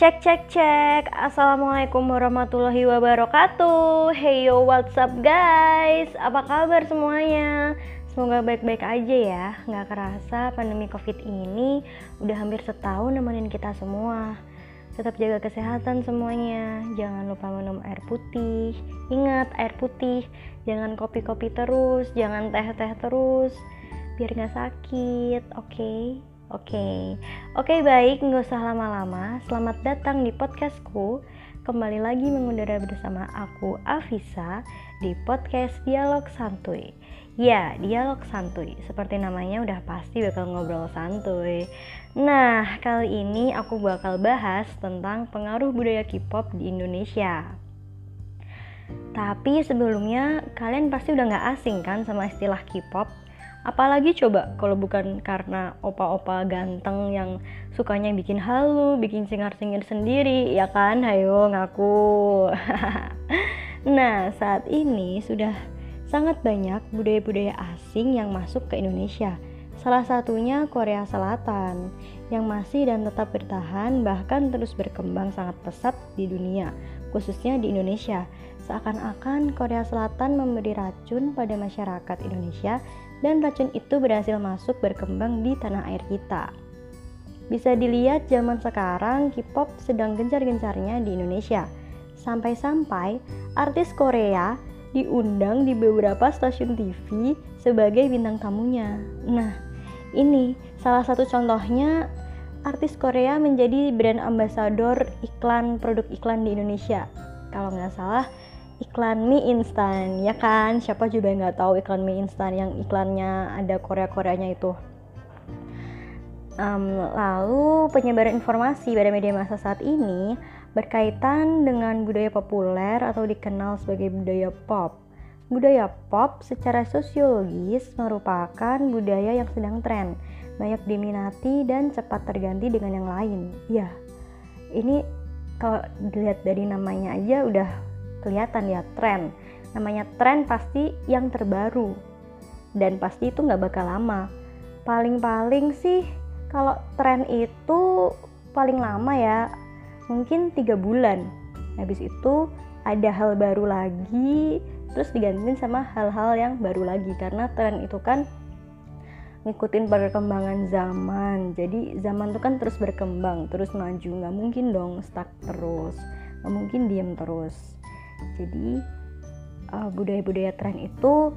Cek cek cek. Assalamualaikum warahmatullahi wabarakatuh. Hey yo what's up guys? Apa kabar semuanya? Semoga baik-baik aja ya. Gak kerasa pandemi covid ini Udah hampir setahun nemenin kita semua. Tetap jaga kesehatan semuanya. Jangan lupa minum air putih. Ingat air putih. Jangan kopi-kopi terus. Jangan teh-teh terus. Biar gak sakit. Oke? Okay? Oke, okay. Oke baik, nggak usah lama-lama. Selamat datang di podcastku. Kembali lagi mengudara bersama aku Avisa di podcast Dialog Santuy. Ya, dialog santuy. Seperti namanya udah pasti bakal ngobrol santuy. Nah, kali ini aku bakal bahas tentang pengaruh budaya K-pop di Indonesia. Tapi sebelumnya kalian pasti udah gak asing kan sama istilah K-pop Apalagi coba kalau bukan karena opa-opa ganteng yang sukanya bikin halu, bikin singar-singir sendiri, ya kan? Hayo ngaku. nah, saat ini sudah sangat banyak budaya-budaya asing yang masuk ke Indonesia. Salah satunya Korea Selatan yang masih dan tetap bertahan bahkan terus berkembang sangat pesat di dunia, khususnya di Indonesia. Seakan-akan Korea Selatan memberi racun pada masyarakat Indonesia dan racun itu berhasil masuk berkembang di tanah air kita. Bisa dilihat zaman sekarang K-pop sedang gencar-gencarnya di Indonesia. Sampai-sampai artis Korea diundang di beberapa stasiun TV sebagai bintang tamunya. Nah, ini salah satu contohnya artis Korea menjadi brand ambassador iklan produk iklan di Indonesia. Kalau nggak salah, iklan mie instan ya kan? Siapa juga nggak tahu iklan mie instan yang iklannya ada Korea Koreanya itu. Um, lalu penyebaran informasi pada media massa saat ini berkaitan dengan budaya populer atau dikenal sebagai budaya pop. Budaya pop secara sosiologis merupakan budaya yang sedang tren banyak diminati dan cepat terganti dengan yang lain. Ya ini kalau dilihat dari namanya aja udah kelihatan ya tren. Namanya tren pasti yang terbaru. Dan pasti itu nggak bakal lama. Paling-paling sih kalau tren itu paling lama ya mungkin tiga bulan. Habis itu ada hal baru lagi terus digantiin sama hal-hal yang baru lagi. Karena tren itu kan ngikutin perkembangan zaman. Jadi zaman itu kan terus berkembang terus maju. Nggak mungkin dong stuck terus. Nggak mungkin diem terus jadi uh, budaya-budaya tren itu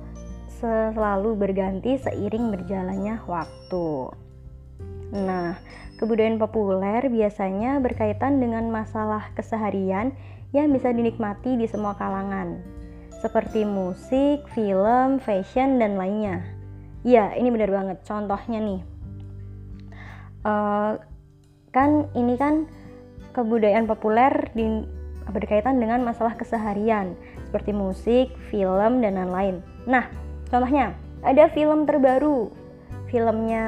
selalu berganti seiring berjalannya waktu. Nah, kebudayaan populer biasanya berkaitan dengan masalah keseharian yang bisa dinikmati di semua kalangan, seperti musik, film, fashion, dan lainnya. Ya, ini benar banget. Contohnya nih, uh, kan ini kan kebudayaan populer di berkaitan dengan masalah keseharian seperti musik, film, dan lain-lain. Nah, contohnya ada film terbaru, filmnya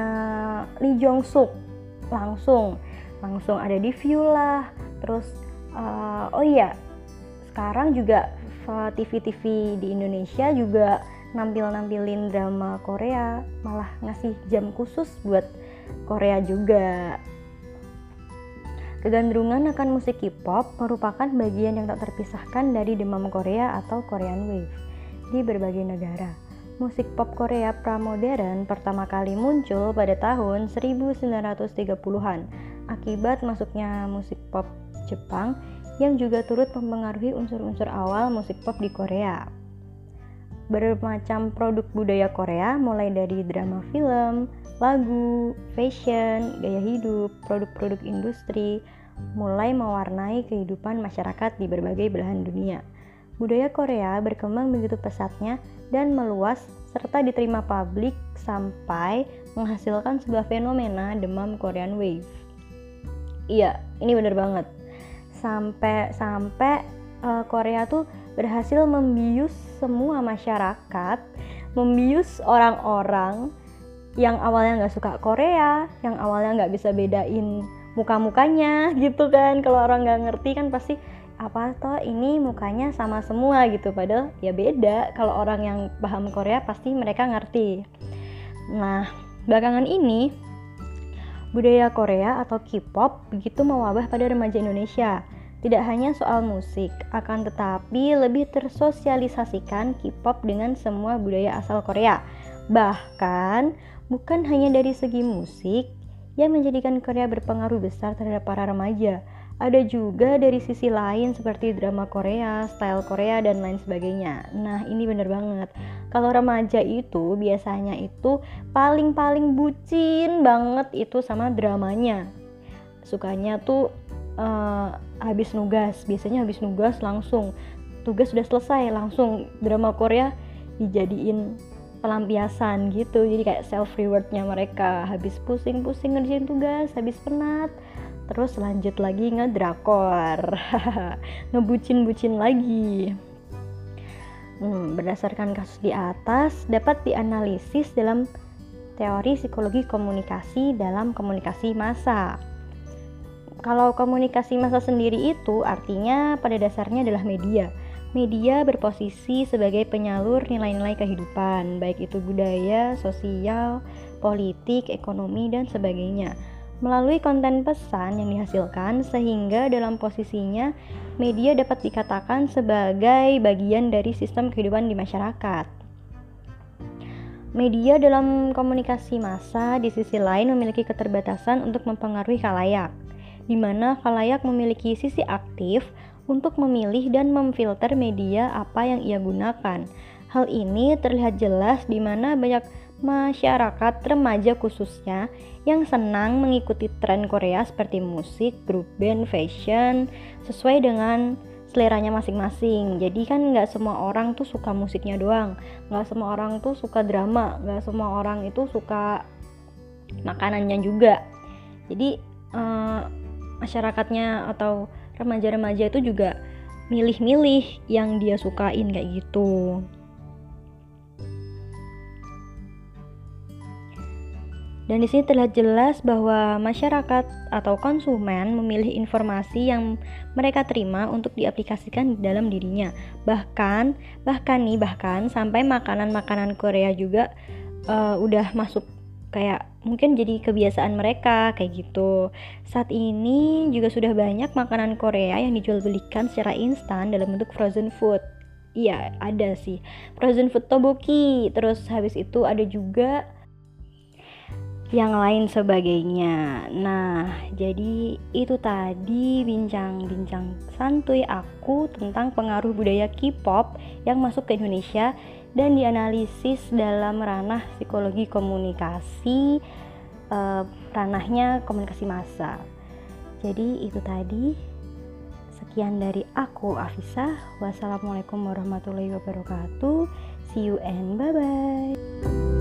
Lee Jong Suk, langsung langsung ada di view lah. Terus uh, oh iya, sekarang juga TV-TV di Indonesia juga nampil-nampilin drama Korea, malah ngasih jam khusus buat Korea juga. Kegandrungan akan musik K-pop merupakan bagian yang tak terpisahkan dari demam Korea atau Korean Wave di berbagai negara. Musik pop Korea pramodern pertama kali muncul pada tahun 1930-an akibat masuknya musik pop Jepang yang juga turut mempengaruhi unsur-unsur awal musik pop di Korea. Bermacam produk budaya Korea mulai dari drama film, lagu, fashion, gaya hidup, produk-produk industri, mulai mewarnai kehidupan masyarakat di berbagai belahan dunia. Budaya Korea berkembang begitu pesatnya dan meluas serta diterima publik sampai menghasilkan sebuah fenomena demam Korean Wave. Iya, ini bener banget. Sampai sampai uh, Korea tuh berhasil membius semua masyarakat, membius orang-orang yang awalnya nggak suka Korea, yang awalnya nggak bisa bedain muka-mukanya gitu kan. Kalau orang nggak ngerti kan pasti apa toh ini mukanya sama semua? gitu. Padahal ya beda. Kalau orang yang paham Korea pasti mereka ngerti. Nah belakangan ini Budaya Korea atau K-pop begitu mewabah pada remaja Indonesia. Tidak hanya soal musik, akan tetapi lebih tersosialisasikan K-pop dengan semua budaya asal Korea. Bahkan, bukan hanya dari segi musik yang menjadikan Korea berpengaruh besar terhadap para remaja, ada juga dari sisi lain seperti drama Korea, style Korea, dan lain sebagainya. Nah, ini bener banget. Kalau remaja itu biasanya itu paling-paling bucin banget itu sama dramanya. Sukanya tuh uh, habis nugas, biasanya habis nugas langsung. Tugas sudah selesai langsung drama Korea dijadiin pelampiasan gitu. Jadi kayak self rewardnya mereka. Habis pusing-pusing ngerjain tugas habis penat terus lanjut lagi ngedrakor. Ngebucin-bucin lagi. Hmm, berdasarkan kasus di atas dapat dianalisis dalam teori psikologi komunikasi dalam komunikasi massa kalau komunikasi massa sendiri itu artinya pada dasarnya adalah media. Media berposisi sebagai penyalur nilai-nilai kehidupan, baik itu budaya, sosial, politik, ekonomi, dan sebagainya. Melalui konten pesan yang dihasilkan sehingga dalam posisinya media dapat dikatakan sebagai bagian dari sistem kehidupan di masyarakat. Media dalam komunikasi massa di sisi lain memiliki keterbatasan untuk mempengaruhi khalayak, di mana khalayak memiliki sisi aktif untuk memilih dan memfilter media apa yang ia gunakan. Hal ini terlihat jelas di mana banyak masyarakat remaja khususnya yang senang mengikuti tren Korea seperti musik, grup band, fashion sesuai dengan seleranya masing-masing. Jadi kan nggak semua orang tuh suka musiknya doang, nggak semua orang tuh suka drama, nggak semua orang itu suka makanannya juga. Jadi uh, masyarakatnya atau remaja-remaja itu juga milih-milih yang dia sukain kayak gitu. Dan di sini terlihat jelas bahwa masyarakat atau konsumen memilih informasi yang mereka terima untuk diaplikasikan di dalam dirinya. Bahkan, bahkan nih, bahkan sampai makanan-makanan Korea juga uh, udah masuk kayak mungkin jadi kebiasaan mereka kayak gitu. Saat ini juga sudah banyak makanan Korea yang dijual belikan secara instan dalam bentuk frozen food. Iya, ada sih. Frozen food toboki. Terus habis itu ada juga yang lain sebagainya. Nah, jadi itu tadi bincang-bincang santuy aku tentang pengaruh budaya K-pop yang masuk ke Indonesia dan dianalisis dalam ranah psikologi komunikasi, eh, ranahnya komunikasi massa. Jadi itu tadi sekian dari aku Afisa. Wassalamualaikum warahmatullahi wabarakatuh. See you and bye bye.